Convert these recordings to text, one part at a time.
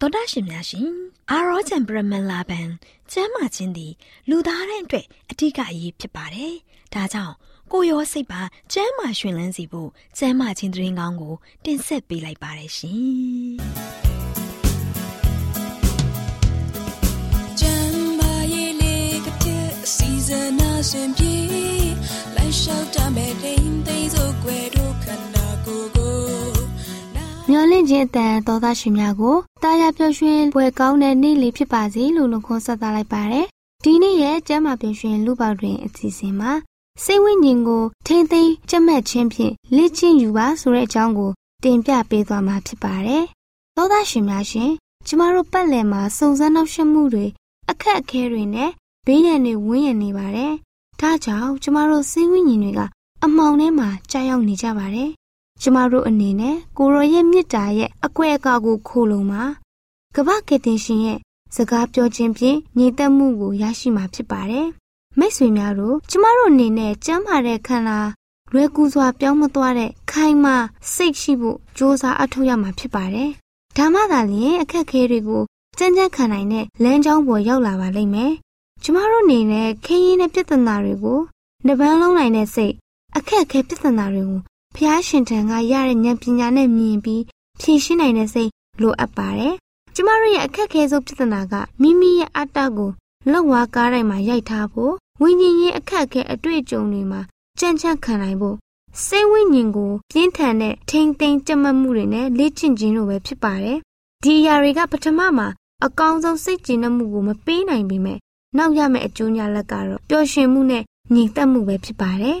တော်တာရှင်များရှင်အာရောချံပရမန်လာဘန်ကျမ်းမာခြင်းသည်လူသားတိုင်းအတွက်အထူးအရေးဖြစ်ပါတယ်။ဒါကြောင့်ကိုရောစိတ်ပါကျမ်းမာရှင်လန်းစီဖို့ကျမ်းမာခြင်းသတင်းကောင်းကို တင်ဆက်ပေးလိုက်ပါတယ်ရှင်။ကျမ်းမာရေးလေးကတဲ့စီဇနာရှင်ပြေလိုက်လျှောက်တမဲ့တိမ်သိမ်းစို့ွယ် င့်ခြင်းအတန်သောသားရှင်များကိုတာယာပျော်ရွှင်ပွဲကောင်းတဲ့နေ့လေးဖြစ်ပါစေလို့လုံခွန်းဆက်သလိုက်ပါတယ်။ဒီနေ့ရဲ့ကျမ်းမာပျော်ရွှင်လူပေါတွင်အစီအစဉ်မှာစိတ်ဝိညာဉ်ကိုထိမ့်သိမ်းကြက်မှတ်ခြင်းဖြင့်လေ့ကျင့်ယူပါဆိုတဲ့အကြောင်းကိုတင်ပြပေးသွားမှာဖြစ်ပါတယ်။သောသားရှင်များရှင်ကျမတို့ပတ်လည်မှာစုံစမ်းနှောက်ယှက်မှုတွေအခက်အခဲတွေနဲ့ဘေးရန်တွေဝန်းရံနေပါတယ်။ဒါကြောင့်ကျမတို့စိတ်ဝိညာဉ်တွေကအမှောင်ထဲမှာကြာရောက်နေကြပါတယ် ကျမတို့အနေနဲ့ကိုရောရဲ့မေတ္တာရဲ့အကွဲအကာကိုခိုးလုံမှာကမ္ဘာကေတင်ရှင်ရဲ့စကားပြောခြင်းဖြင့်ညီသက်မှုကိုရရှိမှာဖြစ်ပါတယ်။မိတ်ဆွေများတို့ကျမတို့အနေနဲ့ကျမ်းမာတဲ့ခန္ဓာလွယ်ကူစွာပြောင်းမသွားတဲ့ခိုင်မာစိတ်ရှိဖို့ကြိုးစားအထောက်ရမှာဖြစ်ပါတယ်။ဒါမှသာလျှင်အခက်အခဲတွေကိုကြမ်းကြမ်းခံနိုင်တဲ့လမ်းကြောင်းပေါ်ရောက်လာပါလိမ့်မယ်။ကျမတို့အနေနဲ့ခင်းရင်းတဲ့ပြဿနာတွေကိုနှပန်းလုံးနိုင်တဲ့စိတ်အခက်အခဲပြဿနာတွေကို ဖျားရှင်ထံကရတဲ့ဉာဏ်ပညာနဲ့မြင်ပြီးဖြေရှင်းနိုင်တဲ့စိတ်လိုအပ်ပါတယ်။ကျမတို့ရဲ့အခက်ခဲဆုံးပြဿနာကမိမိရဲ့အတ္တကိုလောက်ဝါကားတိုင်းမှာရိုက်ထားဖို့ဝိညာဉ်ရေးအခက်ခဲအတွေ့အကြုံတွေမှာကြံ့ချမ်းခံနိုင်ဖို့စိတ်ဝိညာဉ်ကိုပြင်းထန်တဲ့ထိမ့်သိမ်းကြက်မှတ်မှုတွေနဲ့လေ့ကျင့်ခြင်းလိုပဲဖြစ်ပါတယ်။ဒီအရာတွေကပထမမှာအကောင်းဆုံးစိတ်ကျဉ်မှုကိုမပေးနိုင်ပေမဲ့နောက်ရမယ့်အကျိုးများလက်ကတော့ပျော်ရွှင်မှုနဲ့ညီသက်မှုပဲဖြစ်ပါတယ်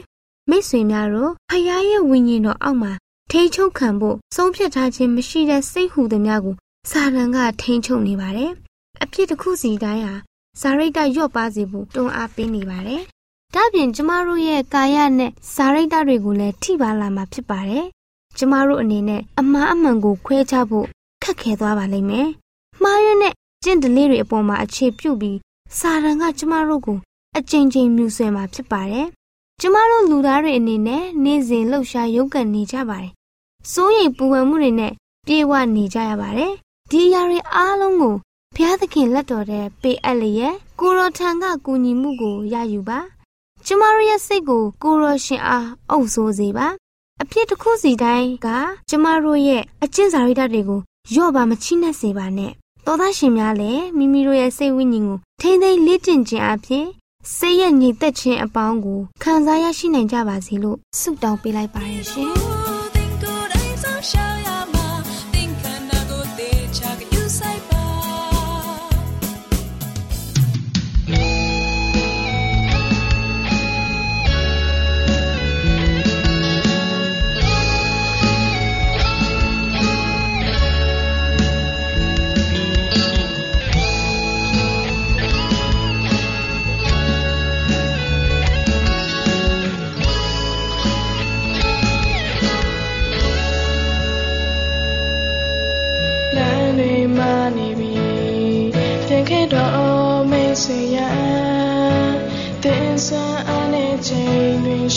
မိတ်ဆွေများတို့ဖခင်ရဲ့ဝိညာဉ်တော်အောက်မှာထိန်ချုပ်ခံဖို့ဆုံးဖြတ်ထားခြင်းမရှိတဲ့စိတ်ဟူသည်များကိုစာရန်ကထိန်ချုပ်နေပါတယ်။အဖြစ်တစ်ခုစီတိုင်းဟာစာရိတ္တညော့ပါစေဖို့တွန်းအားပေးနေပါတယ်။ဒါပြင်ကျမတို့ရဲ့ကာယနဲ့စာရိတ္တတွေကိုလည်းထိပါလာမှာဖြစ်ပါတယ်။ကျမတို့အနေနဲ့အမှားအမှန်ကိုခွဲခြားဖို့ခက်ခဲသွားပါလိမ့်မယ်။မှားရတဲ့ကျင့်တလေးတွေအပေါ်မှာအခြေပြုပြီးစာရန်ကကျမတို့ကိုအကြိမ်ကြိမ်မြူဆွဲမှာဖြစ်ပါတယ် ကျမတို့လူသားတွေအနေနဲ့နေ့စဉ်လှုပ်ရှားရုန်းကန်နေကြပါတယ်။စိုးရိမ်ပူပန်မှုတွေနဲ့ပြေဝနေကြရပါတယ်။ဒီအရာတွေအားလုံးကိုဘုရားသခင်လက်တော်ထဲပေးအပ်လျက်ကိုရောထံကကူညီမှုကိုရယူပါ။ကျမတို့ရဲ့စိတ်ကိုကိုရောရှင်အားအုပ်ဆိုးစေပါ။အဖြစ်တစ်ခုစီတိုင်းကကျမတို့ရဲ့အကျင့်စာရိတ္တတွေကိုယော့ပါမချိနဲ့စေပါနဲ့။သောသားရှင်များလည်းမိမိတို့ရဲ့စိတ်ဝိညာဉ်ကိုထိမ့်သိမ်းလေ့ကျင့်ခြင်းအပြင် စိတ်ရဲ့ညီသက်ခြင်းအပေါင်းကိုခံစားရရှိနိုင်ကြပါစေလို့ဆုတောင်းပေးလိုက်ပါရရှင်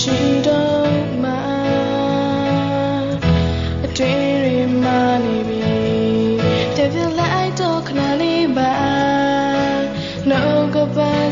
you don't mind. Dream money be devil I talk nani ba no go back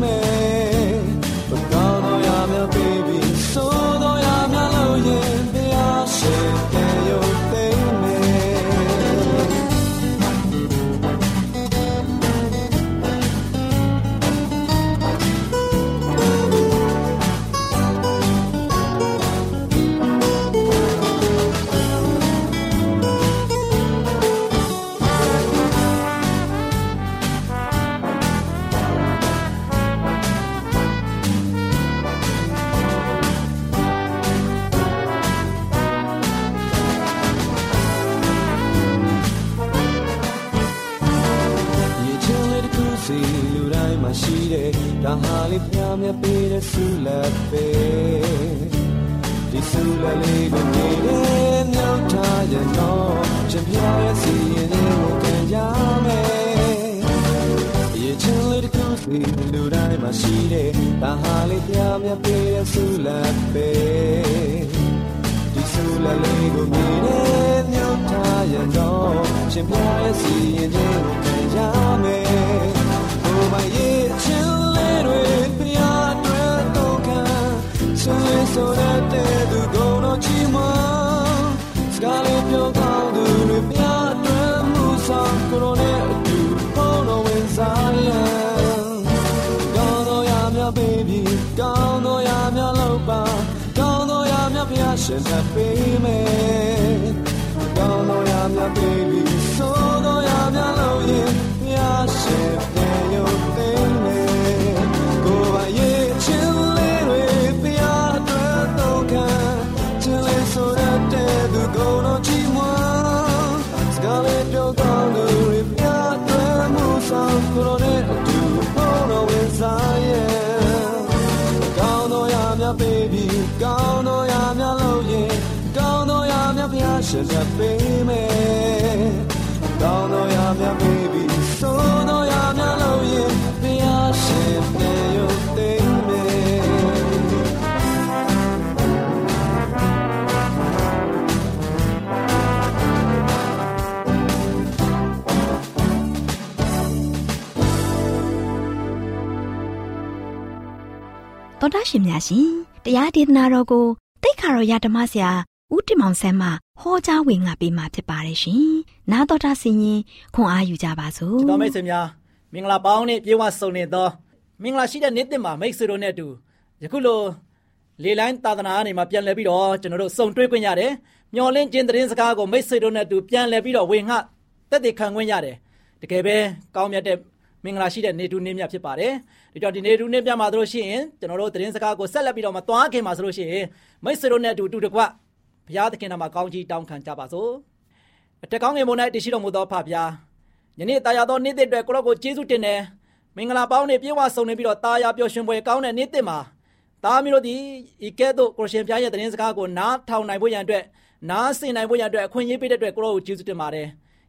ပြရှ ရှင်မြပေးမယ်ကောင်းတော့ရမြ baby ဆိုတော့ရမြလို့ရင်ဖျားရှင်နဲ့ရုပ်သိမ်းမယ်တော်တာရှင်များရှင်တရားဒေသနာတော်ကိုတိတ်ခါတော်ရဓမ္မဆရာ ဦးတင်မောင်ဆန်းမှဟောကြားဝင်ငါပေးมาဖြစ်ပါတယ်ရှင်။နာတော်တာဆင်ရင်ခွန်အားယူကြပါစို့တော်မိတ်ဆွေများမင်္ဂလာပေါင်းနဲ့ပြေဝဆုံနေသောမင်္ဂလာရှိတဲ့နေ့တင်မှာမိတ်ဆွေတို့နဲ့အတူယခုလိုလေလိုင်းသာသနာအနေမှာပြန်လည်ပြီးတော့ကျွန်တော်တို့စုံတွေ့ခွင့်ရတယ်။မျော်လင့်ခြင်းသတင်းစကားကိုမိတ်ဆွေတို့နဲ့အတူပြန်လည်ပြီးတော့ဝေငှတက်တည်ခံခွင့်ရတယ်။တကယ်ပဲကောင်းမြတ်တဲ့မင်္ဂလာရှိတဲ့နေတူနေ့မြတ်ဖြစ်ပါတယ်။ဒီတော့ဒီနေတူနေ့ပြမှာတို့ရှိရင်ကျွန်တော်တို့သတင်းစကားကိုဆက်လက်ပြီးတော့မသွားခင်မှာဆိုလို့ရှိရင်မိတ်ဆွေတို့နဲ့အတူတူတကွ ဘုရားသခင်နာမှာကောင်းကြီးတောင်းခံကြပါစို့။အတက်ကောင်းငယ်မုန်၌တရှိတော်မူသောဖဖျားယနေ့တာယာသောနေ့သစ်အတွက်ကိုရောကိုကျေးဇူးတင်တယ်မင်္ဂလာပေါင်းနဲ့ပြေဝဆုံနေပြီးတော့တာယာပျော်ရွှင်ပွဲကောင်းတဲ့နေ့သစ်မှာသားမျိုးတို့ဒီဤကဲ့သို့ကိုရှင်ပြားရဲ့သတင်းစကားကိုနားထောင်နိုင်ဖို့ရန်အတွက်နားဆင်နိုင်ဖို့ရန်အတွက်အခွင့်အရေးပေးတဲ့အတွက်ကိုရောကိုကျေးဇူးတင်ပါတယ်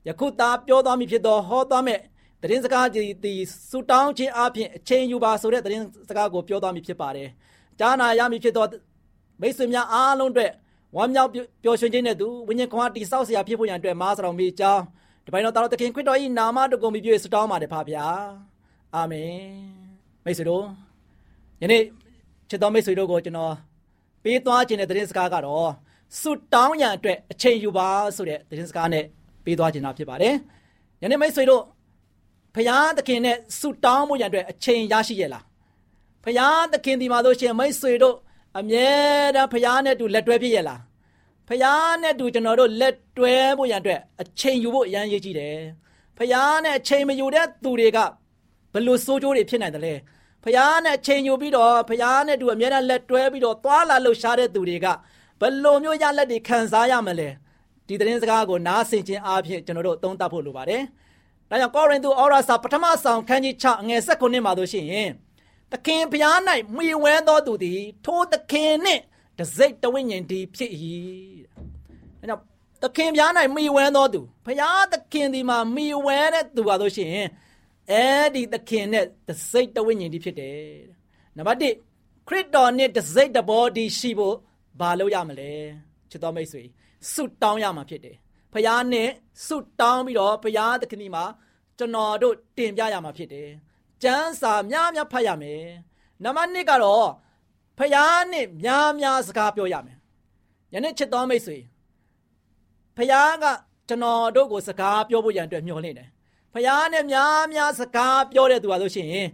ယခုသားပြောသွားမိဖြစ်သောဟောသွားမဲ့သတင်းစကားကြီးဒီစူတောင်းခြင်းအပြင်အချိန်ယူပါဆိုတဲ့သတင်းစကားကိုပြောသွားမိဖြစ်ပါတယ်ကြားနာရမိဖြစ်သောမိတ်ဆွေများအားလုံးအတွက် ဝမ်းမြောက်ပျော်ရွှင်ခြင်းနဲ့သူဝိညာဉ်ခွန်အားတိဆောက်เสียဖြစ်ဖို့ရန်အတွက်မားစတော်မိကြောင်းဒီပိုင်းတော်တော်သခင်ခရစ်တော်၏နာမတော်ကိုမြည်ပြည့်စတောင်းပါတယ်ဖပါဗျာအာမင်မိတ်ဆွေတို့ယနေ့ချစ်တော်မိတ်ဆွေတို့ကိုကျွန်တော်ပေးသွားခြင်းတဲ့သတင်းစကားကတော့ဆုတောင်းရန်အတွက်အချိန်ယူပါဆိုတဲ့သတင်းစကားနဲ့ပေးသွားခြင်းတာဖြစ်ပါတယ်ယနေ့မိတ်ဆွေတို့ဖရာသခင်နဲ့ဆုတောင်းမှုရန်အတွက်အချိန်ရရှိရဲ့လားဖရာသခင်ဒီမှာဆိုရှင်မိတ်ဆွေတို့ အမြဲတမ်းဖရာနဲ့တူလက်တွဲဖြစ်ရဲ့လားဖယားနဲ့တူကျွန်တော်တို့လက်တွဲဖို့ရန်အတွက်အချိန်ယူဖို့အရန်ရည်ကြီးတယ်။ဖယားနဲ့အချိန်မယူတဲ့သူတွေကဘယ်လိုစိုးကြိုးတွေဖြစ်နိုင်တယ်လဲ။ဖယားနဲ့အချိန်ယူပြီးတော့ဖယားနဲ့တူအမြဲတမ်းလက်တွဲပြီးတော့သွာလာလှုပ်ရှားတဲ့သူတွေကဘယ်လိုမျိုးရလက်တွေခံစားရမလဲ။ဒီသတင်းစကားကိုနားဆင်ခြင်းအပြင်ကျွန်တော်တို့သုံးသပ်ဖို့လိုပါတယ်။ဒါကြောင့်ကောရိန္သုဩရစာပထမဆောင်ခန်းကြီး6အငယ်16မှာဆိုရှင် သခင်ဖျား၌မှီဝဲသောသူသည် ထိုသခင်နှင့်တစိတ်တဝိညာဉ်ဒီဖြစ်၏တဲ့။အဲကြောင့်သခင်ဖျား၌မှီဝဲသောသူဖျားသခင်ဒီမှာမှီဝဲတဲ့သူပါလို့ရှိရင်အဲဒီသခင်နဲ့တစိတ်တဝိညာဉ်ဒီဖြစ်တယ်တဲ့။နံပါတ်1ခရစ်တော်နဲ့တစိတ်တဘောဒီရှိဖို့ဘာလုပ်ရမလဲချစ်တော်မိတ်ဆွေဆုတောင်းရမှာဖြစ်တယ်။ဖျားနဲ့ဆုတောင်းပြီးတော့ဖျားသခင်ဒီမှာကျွန်တော်တို့တင်ပြရမှာဖြစ်တယ်။ ကျမ်းစာများများဖတ်ရမယ်။နံပါတ်2ကတော့ဖျားနဲ့များများစကားပြောရမယ်။ယနေ့ချစ်တော်မိတ်ဆွေဖျားကကျွန်တော်တို့ကိုစကားပြောဖို့ရန်အတွက်မျှော်လင့်တယ်။ဖျားနဲ့များများစကားပြောတဲ့သူပါလို့ရှိရင်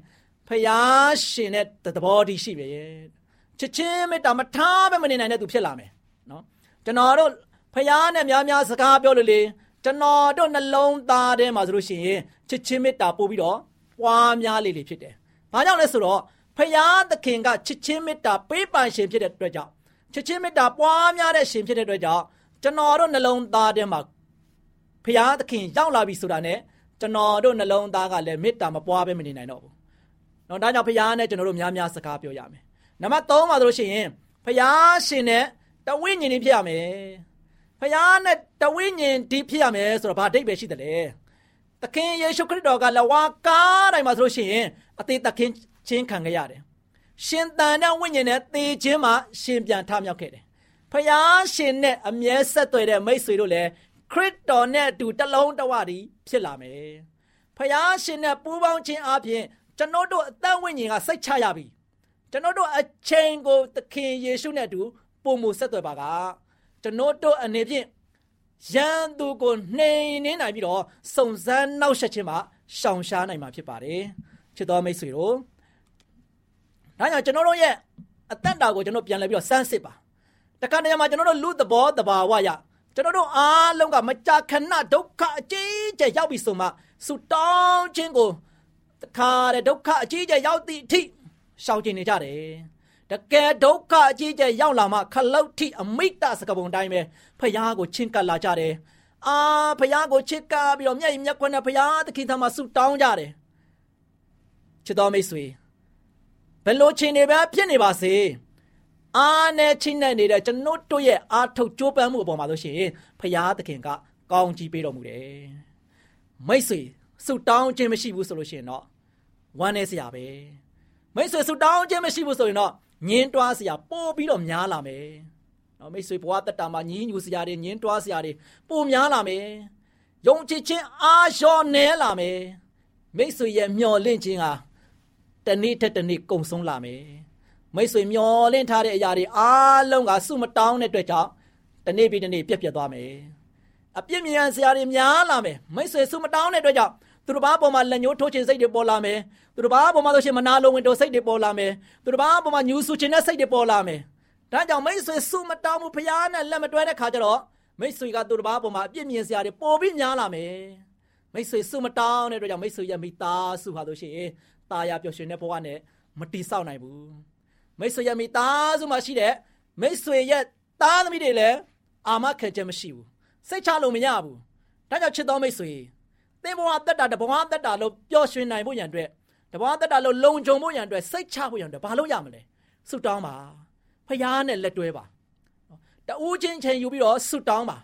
ဖျားရှင်တဲ့သဘောတည်းရှိပဲ။ချစ်ချင်းမေတ္တာမထားပဲမနေနိုင်တဲ့သူဖြစ်လာမယ်။နော်။ကျွန်တော်တို့ဖျားနဲ့များများစကားပြောလို့လေကျွန်တော်တို့နှလုံးသားထဲမှာဆိုလို့ရှိရင်ချစ်ချင်းမေတ္တာပို့ပြီးတော့ ပွားများလေလေဖြစ်တယ်။ဘာကြောင့်လဲဆိုတော့ဖယားသခင်ကချစ်ချင်းမေတ္တာပေးပန်ရှင်ဖြစ်တဲ့အတွက်ကြောင့်ချစ်ချင်းမေတ္တာပွားများတဲ့ရှင်ဖြစ်တဲ့အတွက်ကြောင့်ကျွန်တော်တို့နှလုံးသားထဲမှာဖယားသခင်ရောက်လာပြီဆိုတာနဲ့ကျွန်တော်တို့နှလုံးသားကလည်းမေတ္တာမပွားဘဲမနေနိုင်တော့ဘူးနော်ဒါကြောင့်ဖခင်နဲ့ကျွန်တော်တို့များများစကားပြောရမယ်နံပါတ်3ပါဆိုလို့ရှိရင်ဖခင်ရှင်နဲ့တဝိညာဉ်ကြီးဖြစ်ရမယ်ဖခင်နဲ့တဝိညာဉ်ဒီဖြစ်ရမယ်ဆိုတော့ဘာအဓိပ္ပာယ်ရှိတယ်လဲ သခင်ယေရှုခရစ်တော်ကလဝါကားတိုင်းမှာဆိုလို့ရှိရင်အသေးသခင်ချင်းခံခဲ့ရတယ်ရှင်တန်တဲ့ဝိညာဉ်နဲ့သေခြင်းမှာရှင်ပြန်ထမြောက်ခဲ့တယ်ဖခင်ရှင်နဲ့အမြဲဆက်သွယ်တဲ့မိတ်ဆွေတို့လည်းခရစ်တော်နဲ့အတူတလုံးတဝတည်းဖြစ်လာမယ်ဖခင်ရှင်နဲ့ပူးပေါင်းခြင်းအပြင်ကျွန်တော်တို့အသက်ဝိညာဉ်ကစိတ်ချရပြီကျွန်တော်တို့အချိန်ကိုသခင်ယေရှုနဲ့အတူပုံမှုဆက်သွယ်ပါကကျွန်တော်တို့အနေဖြင့် ရန်သူကိုနှိမ်နှင်းနိုင်ပြီးတော့စုံစမ်းနှောက်ယှက်ခြင်းမှာရှောင်ရှားနိုင်မှာဖြစ်ပါတယ်ချစ်တော်မိတ်ဆွေတို့ဒါကြောင့်ကျွန်တော်တို့ရဲ့အသက်တာကိုကျွန်တော်ပြန်လဲပြီးတော့စမ်းစစ်ပါတခါတည်းမှာကျွန်တော်တို့လူသဘောတဘာဝရကျွန်တော်တို့အားလုံးကမကြာခဏဒုက္ခအကြီးကျယ်ရောက်ပြီဆိုမှဆူတောင်းခြင်းကိုတခါတဲ့ဒုက္ခအကြီးကျယ်ရောက်သည့်အထိရှောင်ကျင်နေကြတယ် တကယ်ဒုက္ခအကြီးကျယ်ရောက်လာမှခလုတ်ထိအမိတ်တစကပုံတိုင်းပဲဖယားကိုချင်းကပ်လာကြတယ်အာဖယားကိုချစ်ကပ်ပြီးတော့မျက်ရည်မျက်ခွန်းနဲ့ဖယားသခင်ထံမှာဆူတောင်းကြတယ်ချစ်တော်မိတ်ဆွေဘယ်လိုချင်းနေပဲဖြစ်နေပါစေအားနဲ့ချင်းနဲ့နေတဲ့ကျွန်တော်တို့ရဲ့အားထုတ်ကြိုးပမ်းမှုအပေါ်မှာလို့ရှိရင်ဖယားသခင်ကကောင်းကြီးပေးတော်မူတယ်မိတ်ဆွေဆူတောင်းခြင်းမရှိဘူးဆိုလို့ရှိရင်တော့ဝမ်းနေစရာပဲမိတ်ဆွေဆူတောင်းခြင်းမရှိဘူးဆိုရင်တော့ ညင်းတွားစရာပို့ပြီးတော့များလာမယ်နော်မိတ်ဆွေဘဝတက်တာမှာညင်းညူစရာတွေညင်းတွားစရာတွေပိုများလာမယ်ယုံကြည်ခြင်းအားလျော့နေလာမယ်မိတ်ဆွေရဲ့မျော်လင့်ခြင်းဟာတနေ့တစ်တနေ့ကုံဆုံးလာမယ်မိတ်ဆွေမျော်လင့်ထားတဲ့အရာတွေအားလုံးကစုမတောင်းတဲ့အတွက်ကြောင့်တနေ့ပြီးတနေ့ပြက်ပြက်သွားမယ်အပြစ်မြန်စရာတွေများလာမယ်မိတ်ဆွေစုမတောင်းတဲ့အတွက်ကြောင့် သူတို့ဘာပေါ်မှာလက်ညှိုးထိုးခြင်းစိတ်တွေပေါ်လာမယ်သူတို့ဘာပေါ်မှာဆိုရှင်မနာလိုဝင်တိုစိတ်တွေပေါ်လာမယ်သူတို့ဘာပေါ်မှာညူဆူခြင်းနဲ့စိတ်တွေပေါ်လာမယ်ဒါကြောင့်မိတ်ဆွေစုမတောင်းမှုဖရားနဲ့လက်မတွဲတဲ့ခါကျတော့မိတ်ဆွေကသူတို့ဘာပေါ်မှာအပြစ်မြင်စရာတွေပေါ်ပြီးများလာမယ်မိတ်ဆွေစုမတောင်းတဲ့အတွက်ကြောင့်မိတ်ဆွေရဲ့မိသားစုဟာဆိုရှင်ตาရပျော်ရွှင်တဲ့ဘဝနဲ့မတိဆောက်နိုင်ဘူးမိတ်ဆွေရဲ့မိသားစုမှာရှိတဲ့မိတ်ဆွေရဲ့သားသမီးတွေလည်းအာမခံချက်မရှိဘူးစိတ်ချလို့မရဘူးဒါကြောင့်ချစ်တော်မိတ်ဆွေ သင်ဘဝတက်တာတဘဝတက်တာလို့ပျော်ရွှင်နိုင်ဖို့ရန်အတွက်တဘဝတက်တာလို့လုံခြုံဖို့ရန်အတွက်စိတ်ချဖို့ရန်အတွက်ဘာလို့ရမလဲဆုတောင်းပါဖရားနဲ့လက်တွဲပါတူးချင်းချင်းယူပြီးတော့ဆုတောင်းပါ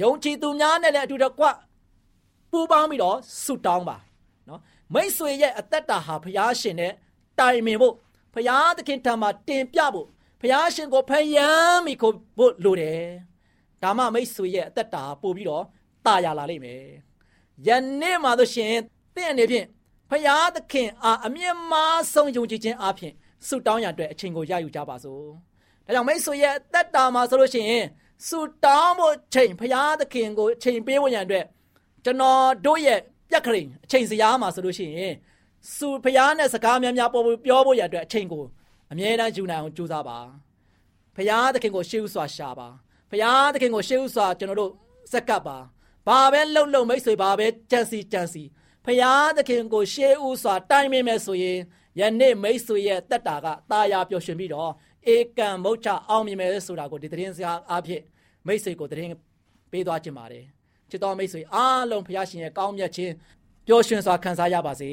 ယုံကြည်သူများနဲ့လည်းအတူတကွပူးပေါင်းပြီးတော့ဆုတောင်းပါနော်မိတ်ဆွေရဲ့အသက်တာဟာဖရားရှင်နဲ့တိုင်ပင်ဖို့ဖရားသခင်ထံမှာတင်ပြဖို့ဖရားရှင်ကိုဖယံမိကိုဖို့လိုတယ်ဒါမှမိတ်ဆွေရဲ့အသက်တာပို့ပြီးတော့တာယာလာလိမ့်မယ် ယနေ့မှာဆိုရှင်တင့်အနေဖြင့်ဖရာသခင်အားအမြင့်မားဆုံးယုံကြည်ခြင်းအပြင်ဆုတောင်းရတဲ့အချိန်ကိုရယူကြပါစို့။ဒါကြောင့်မိတ်ဆွေရဲ့တက်တာမှာဆိုလို့ရှိရင်ဆုတောင်းဖို့ချိန်ဖရာသခင်ကိုအချိန်ပေးဖို့ရန်အတွက်ကျွန်တော်တို့ရဲ့ပြက်ကလေးအချိန်စရာမှာဆိုလို့ရှိရင်ဆုဖရာနဲ့စကားများများပေါ်ပြောဖို့ရန်အတွက်အချိန်ကိုအမြဲတမ်းယူနိုင်အောင်ကြိုးစားပါ။ဖရာသခင်ကိုရှေးဥစွာရှာပါ။ဖရာသခင်ကိုရှေးဥစွာကျွန်တော်တို့စက္ကပ်ပါ။ ဘာပဲလှုပ်လှုပ်မိတ်ဆွေဘာပဲကြံစီကြံစီဖရာသခင်ကိုရှေးဥစွာတိုင်မိမယ်ဆိုရင်ယနေ့မိတ်ဆွေရဲ့တက်တာကตาရပျော်ရွှင်ပြီးတော့ဧကံမုတ်ချအောင်မြင်မယ်ဆိုတာကိုဒီသတင်းစကားအားဖြင့်မိတ်ဆွေကိုသတင်းပေးသွားခြင်းပါတယ်ချစ်တော်မိတ်ဆွေအားလုံးဖရာရှင်ရဲ့ကောင်းမြတ်ခြင်းပျော်ရွှင်စွာခံစားရပါစေ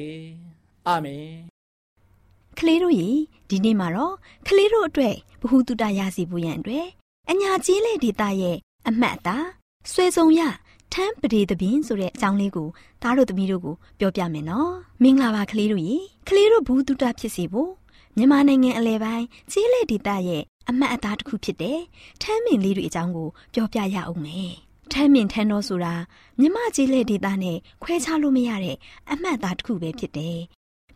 အာမင်ကလေးတို့ရေဒီနေ့မှာတော့ကလေးတို့အတွက်ဘ ഹു တုတရစီဖို့ရန်အတွက်အညာကြီးလေဒေတာရဲ့အမှတ်အသားဆွေစုံရ ထမ်းပဒေတပင်ဆိုတဲ့အကြောင်းလေးကိုသားတို့သမီးတို့ကိုပြောပြမယ်နော်မင်္ဂလာပါကလေးတို့ရေကလေးတို့ဘူးတုတဖြစ်စီဖို့မြန်မာနိုင်ငံအလဲပိုင်းကြီးလေဒေတာရဲ့အမှတ်အသားတစ်ခုဖြစ်တဲ့ထမ်းမင်လေးတွေအကြောင်းကိုပြောပြရအောင်မယ်ထမ်းမင်ထမ်းတော်ဆိုတာမြမကြီးလေဒေတာနဲ့ခွဲခြားလို့မရတဲ့အမှတ်အသားတစ်ခုပဲဖြစ်တယ်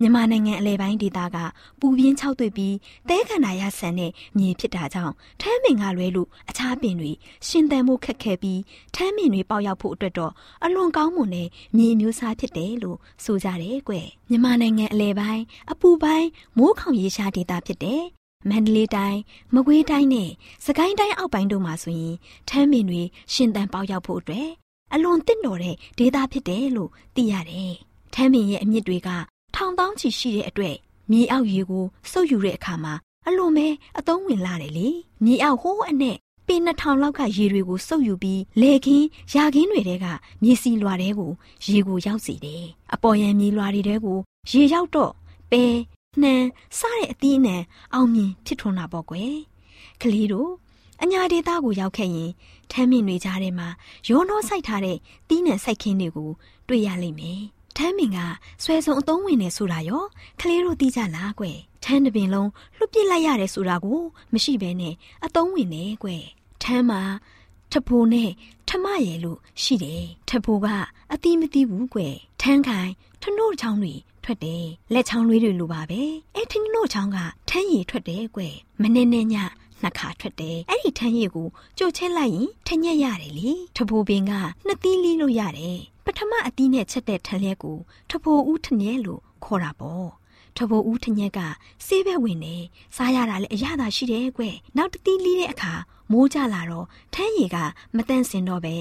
မြန်မာနိုင်ငံအလဲပိုင်းဒေသကပူပြင်းခြောက်သွေ့ပြီးတဲခန္ဓာရဆန်တဲ့မြေဖြစ်တာကြောင့်ထမ်းမင်ကလွဲလို့အခြားပင်တွေရှင်သန်မှုခက်ခဲပြီးထမ်းမင်တွေပေါက်ရောက်ဖို့အတွက်တော့အလွန်ကောင်းမွန်တဲ့မြေမျိုးစားဖြစ်တယ်လို့ဆိုကြတယ်ကွ။မြန်မာနိုင်ငံအလဲပိုင်းအပူပိုင်းမိုးခေါင်ရေရှားဒေသဖြစ်တဲ့မန္တလေးတိုင်းမကွေးတိုင်းနဲ့စကိုင်းတိုင်းအောက်ပိုင်းတို့မှာဆိုရင်ထမ်းမင်တွေရှင်သန်ပေါက်ရောက်ဖို့အတွက်အလွန်တင့်တော်တဲ့ဒေသဖြစ်တယ်လို့သိရတယ်။ထမ်းမင်ရဲ့အမြင့်တွေက ထောင်တောင်းချီရှိတဲ့အတွက်မြေအောက်ရေကိုစုပ်ယူတဲ့အခါမှာအလွန်ပဲအသုံးဝင်လာတယ်လေမြေအောက်ဟိုးအနဲ့ပေ2000လောက်ကရေတွေကိုစုပ်ယူပြီးလေခင်းရာခင်းတွေတဲကမြေစီလွာတဲကိုရေကိုရောက်စီတယ်အပေါ်ယံမြေလွာတွေတဲကိုရေရောက်တော့ပဲနှမ်းစတဲ့အသီးအနှံအောင်မြင်ဖြစ်ထွန်းတာပေါ့ကွယ်ကလေးတို့အညာဒေသကိုရောက်ခဲ့ရင်ထမ်းမြင့်တွေကြားထဲမှာရောနှောဆိုင်ထားတဲ့တီးနှံစိုက်ခင်းတွေကိုတွေ့ရလိမ့်မယ် ထမ်းမင်ကဆွဲစုံအသုံးဝင်နေဆိုတာရောကလေးတို့သိကြလားကွယ်ထမ်းတစ်ပင်လုံးလွတ်ပစ်လိုက်ရတယ်ဆိုတာကို မရှိဘဲနဲ့အသုံးဝင်နေကွယ်ထမ်းမှာထဖိုးနဲ့ထမရယ်လို့ရှိတယ်ထဖိုးကအတိမတိဘူးကွယ်ထမ်းခိုင်ထနို့ချောင်းတွေထွက်တယ်လက်ချောင်းလေးတွေလိုပါပဲအဲထင်းနို့ချောင်းကထမ်းရည်ထွက်တယ်ကွယ်မနေ့နဲ့ညနှစ်ခါထွက်တယ်အဲ့ဒီထမ်းရည်ကိုကြိုချက်လိုက်ရင်ထညက်ရတယ်လေထဖိုးပင်ကနှစ်သီးလီးလို့ရတယ်ပ ထမအသီးနဲ့ချက်တဲ့ထလျက်ကိုထဖိုးဦးထညက်လို့ခေါ်တာပေါ့ထဘိုးဦးထညက်ကဆေးဘက်ဝင်နေစားရတာလည်းအရသာရှိတယ်ကွနောက်တတိလီးတဲ့အခါမိုးကြလာတော့ထမ်းရည်ကမတန့်စင်တော့ပဲ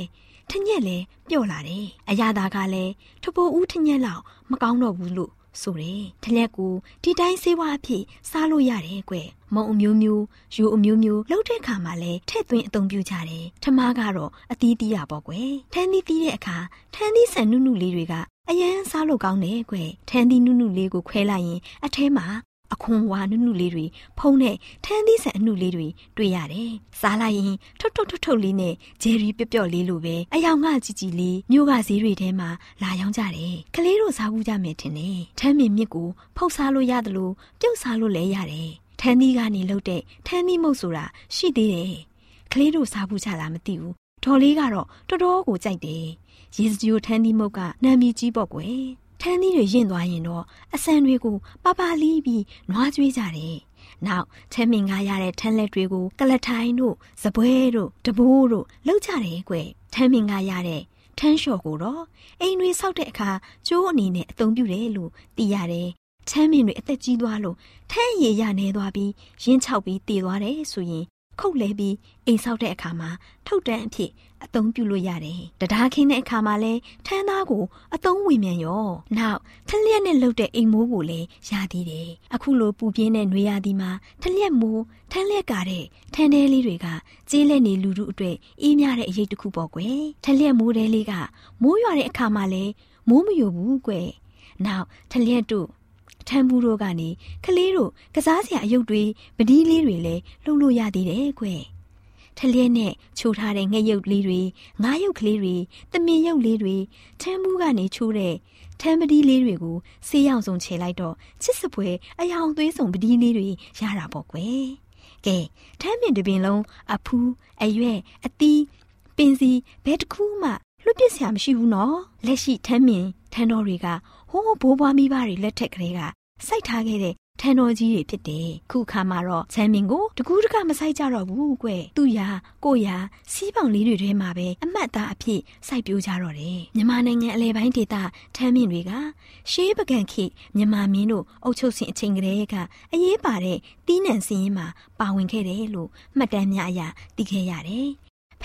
ထညက်လည်းပျော့လာတယ်အရသာကလည်းထဘိုးဦးထညက်လောက်မကောင်းတော့ဘူးလို့ ဆိုတယ်ထလက်ကိုဒီတိုင်းဆေးဝါးအဖြစ်စားလို့ရတယ်ကွမုံအမျိုးမျိုးယူအမျိုးမျိုးလှုပ်တဲ့ခါမှာလဲထဲ့သွင်းအသုံးပြုကြတယ်ထမားကတော့အသီးသီးရပေါ့ကွယ်ထန်းသီးသီးတဲ့အခါထန်းသီးဆန်နုနုလေးတွေကအရန်စားလို့ကောင်းတယ်ကွထန်းသီးနုနုလေးကိုခွဲလိုက်ရင်အထဲမှာ အခွန်ဝါနုနုလေးတွေဖုံးတဲ့ထန်းသီးဆန်အနုလေးတွေတွေ့ရတယ်။စားလိုက်ရင်ထုတ်ထုတ်ထုတ်ထုတ်လေးနဲ့ဂျယ်ရီပျော့ပျော့လေးလိုပဲအယောင်ကကြည်ကြည်လေးမြို့ကဈေးတွေထဲမှာလာရောင်းကြတယ်။ကလေးတို့စားဘူးကြမယ်ထင်တယ်။ထန်းမင်မြစ်ကိုဖုတ်စားလို့ရတယ်လို့ပြုတ်စားလို့လည်းရတယ်။ထန်းသီးကနေလှုပ်တဲ့ထန်းသီးမုတ်ဆိုတာရှိသေးတယ်။ကလေးတို့စားဘူးကြလားမသိဘူး။ဒေါ်လေးကတော့တော်တော်ကိုကြိုက်တယ်။ရေစကြိုထန်းသီးမုတ်ကနာမည်ကြီးပေါ့ကွယ်။ ထန်းသီးတွေရင့်သွားရင်တော့အဆန်တွေကိုပပလီးပြီးနွားကျွေးကြတယ်။နောက်ထမ်းမင်ကားရတဲ့ထန်းလက်တွေကိုကလထိုင်းတို့စပွဲတို့တဘိုးတို့လှုပ်ကြတယ်ကွ။ထမ်းမင်ကားရတဲ့ထန်းလျှော်ကိုတော့အိမ်တွေဆောက်တဲ့အခါကျိုးအနေနဲ့အသုံးပြုတယ်လို့သိရတယ်။ချမ်းမင်တွေအသက်ကြီးသွားလို့ထန်းရည်ရနေသွားပြီးရင်းချောက်ပြီးတည်သွားတယ်ဆိုရင် ခုတ်လဲပြီးအိမ်ဆောက်တဲ့အခါမှာထုတ်တန်းအဖြစ်အသုံးပြုလို့ရတယ်။တရားခင်းတဲ့အခါမှာလဲထန်းသားကိုအသုံးဝင်မြန်ရော။နောက်ထလျက်နဲ့လှုပ်တဲ့အိမ်မိုးကိုလည်းရသေးတယ်။အခုလိုပူပြင်းတဲ့နှွေရာသီမှာထလျက်မိုးထန်းလျက်ကတဲ့ထန်းတဲလေးတွေကကျေးလက်နေလူတို့အတွက်အေးမြတဲ့အရေးတစ်ခုပေါ့ကွယ်။ထလျက်မိုးတဲလေးကမိုးရွာတဲ့အခါမှာလဲမိုးမယိုဘူးကွယ်။နောက်ထလျက်တို့ ထမ်းဘူးတို့ကနေကလေးတို့ကစားစရာအယုတ်တွေပဒီးလေးတွေလည်းလှုပ်လို့ရသေးတယ်ကွထလျက်နဲ့ချိုးထားတဲ့ငှက်ရုပ်လေးတွေငါးရုပ်ကလေးတွေတမင်ရုပ်လေးတွေထမ်းဘူးကနေချိုးတဲ့ထမ်းပဒီးလေးတွေကိုဆေးရောင်စုံချေလိုက်တော့ချစ်စပွဲအယောင်သွေးစုံပဒီးလေးတွေရတာပေါ့ကွယ်ကဲထမ်းပင်တပင်လုံးအဖူးအရွက်အသီးပင်စီဘယ်တစ်ခုမှလွတ်ပစ်စရာမရှိဘူးနော်လက်ရှိထမ်းမြင်ထမ်းတော်တွေကဟိုး ဘိုးဘွားမိဘတွေလက်ထက်ကလေးကစိုက်ထားခဲ့တဲ့ထန်တော်ကြီးတွေဖြစ်တယ်ခုခါမှာတော့ချမ်းမင်ကိုတကူးတကမဆိုင်ကြတော့ဘူးကွသူ့ရာကိုရာစီးပေါင်လေးတွေထဲမှာပဲအမတ်သားအဖြစ်စိုက်ပျိုးကြတော့တယ်မြန်မာနိုင်ငံအလဲပိုင်းဒေသထမ်းမင်တွေကရှေးပကံခေမြန်မာမင်းတို့အုပ်ချုပ်စဉ်အချိန်ကတည်းကအရေးပါတဲ့တီးနှံစင်းရင်မှာပါဝင်ခဲ့တယ်လို့မှတ်တမ်းများအရသိခဲ့ရတယ်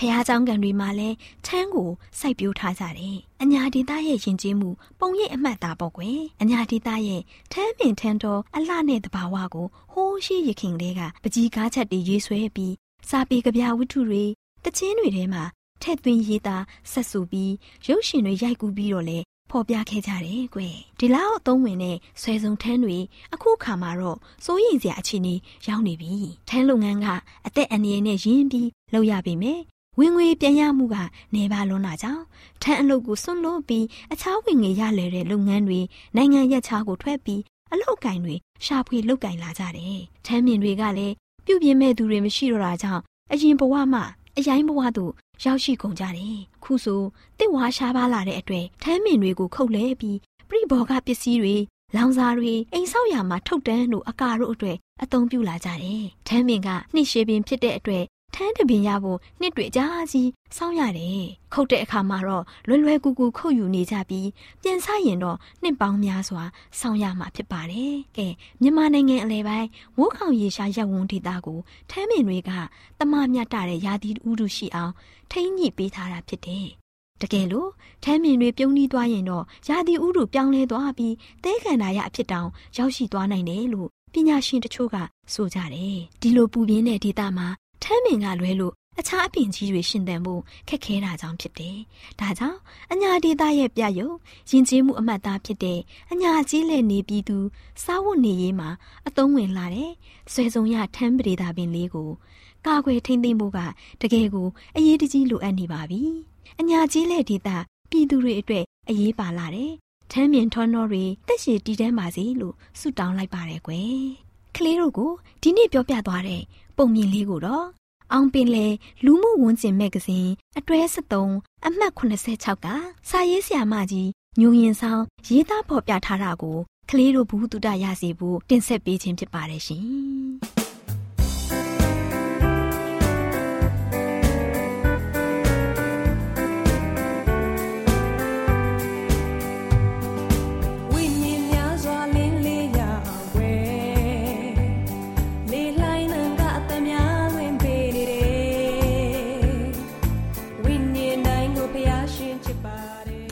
ဖះเจ้าကံတွေမှာလည်းထန်းကိုစိုက်ပျိုးထားကြတယ်။အညာဒေသရဲ့ယဉ်ကျေးမှုပုံရိပ်အမှတ်သားပေါ့ကွယ်။အညာဒေသရဲ့ထန်းပင်ထန်းတော်အလှနဲ့တဘာဝကိုဟိုးရှိရခင်လေးကပကြီးကားချက်တွေရေးဆွဲပြီးစာပေကြပြဝတ္ထုတွေတချင်းတွေထဲမှာထည့်သွင်းရေးသားဆက်စုပြီးရုပ်ရှင်တွေရိုက်ကူးပြီးတော့လေဖော်ပြခဲ့ကြတယ်ကွ။ဒီလောက်အသုံးဝင်တဲ့ဆွဲစုံထန်းတွေအခုခါမှာတော့စိုးရိမ်စရာအခြေအနေရောက်နေပြီ။ထန်းလုပ်ငန်းကအသက်အန္တရာယ်နဲ့ရင်းပြီးလုပ်ရပေမဲ့ ဝင်ငွေပြန်ရမှုကနေပါလွန်းတာကြောင့်ထန်းအလုပ်ကိုစွန့်လို့ပြီးအခြားဝင်ငွေရလဲတဲ့လုပ်ငန်းတွေနိုင်ငံရက်ခြားကိုထွက်ပြီးအလောက်ကင်တွေရှာဖွေလောက်ကင်လာကြတယ်။ထန်းမြင်တွေကလည်းပြုတ်ပြင်းမဲ့သူတွေမရှိတော့တာကြောင့်အရင်ဘဝမှအရင်ဘဝသို့ရောက်ရှိကုန်ကြတယ်။ခုဆိုတစ်ဝါရှားပါလာတဲ့အတွက်ထမ်းမြင်တွေကိုခုတ်လဲပြီးပြိဘော်ကပစ္စည်းတွေလောင်စာတွေအိမ်ဆောက်ရာမှာထုတ်တန်းတို့အကာတို့အတွက်အသုံးပြုလာကြတယ်။ထမ်းမြင်ကနှိရှေပင်ဖြစ်တဲ့အတွက် ထန်းတပင်ရဖို့နှစ်တွေကြာကြီးစောင်းရတယ်။ခုတ်တဲ့အခါမှာတော့လွယ်လွယ်ကူကူခုတ်ယူနေကြပြီးပြန်ဆရင်တော့နှစ်ပေါင်းများစွာစောင်းရမှာဖြစ်ပါတယ်။ကဲမြန်မာနိုင်ငံအလဲပိုင်းမိုးခေါင်ရေရှားရက်ဝန်းဒေသကိုထမ်းမင်တွေကတမမြတ်တဲ့ရာသီဥတုရှိအောင်ထိမ့်ညှိပေးထားတာဖြစ်တယ်။တကယ်လို့ထမ်းမြင်တွေပြုံးနီးသွားရင်တော့ရာသီဥတုပြောင်းလဲသွားပြီးသဲခန္ဓာရအဖြစ်တောင်ရောက်ရှိသွားနိုင်တယ်လို့ပညာရှင်တချို့ကဆိုကြတယ်။ဒီလိုပူပြင်းတဲ့ဒေသမှာ ထမ်းမင်ကလွဲလို့အခြားအပင်ကြီးတွေရှင်သန်မှုခက်ခဲတာကြောင့်ဖြစ်တယ်။ဒါကြောင့်အညာဒေသရဲ့ပြယုံယဉ်ကျေးမှုအမှတ်သားဖြစ်တဲ့အညာကြီးလက်နေပြည်သူစားဝတ်နေရေးမှာအသုံးဝင်လာတဲ့ဆွေစုံရထမ်းပရိသာပင်လေးကိုကာကွယ်ထိန်းသိမ်းဖို့ကတကယ်ကိုအရေးတကြီးလိုအပ်နေပါပြီ။အညာကြီးလက်ဒေသပြည်သူတွေအတွက်အရေးပါလာတယ်။ထမ်းမြင်ထွန်းတော်တွေတက်ရှိတည်တမ်းပါစေလို့ဆုတောင်းလိုက်ပါတယ်ကွယ်။ ကလေးတို့ကိုဒီနေ့ပြောပြသွားတဲ့ပုံမြင်လေးကိုတော့အောင်ပင်လေလူမှုဝန်ကျင်မဂ္ဂဇင်းအတွဲ73အမှတ်86ကစာရေးဆရာမကြီးညိုရင်ဆောင်ရေးသားဖော်ပြထားတာကိုကလေးတို့ဘူးတုဒရစီဖို့တင်ဆက်ပေးခြင်းဖြစ်ပါတယ်ရှင်။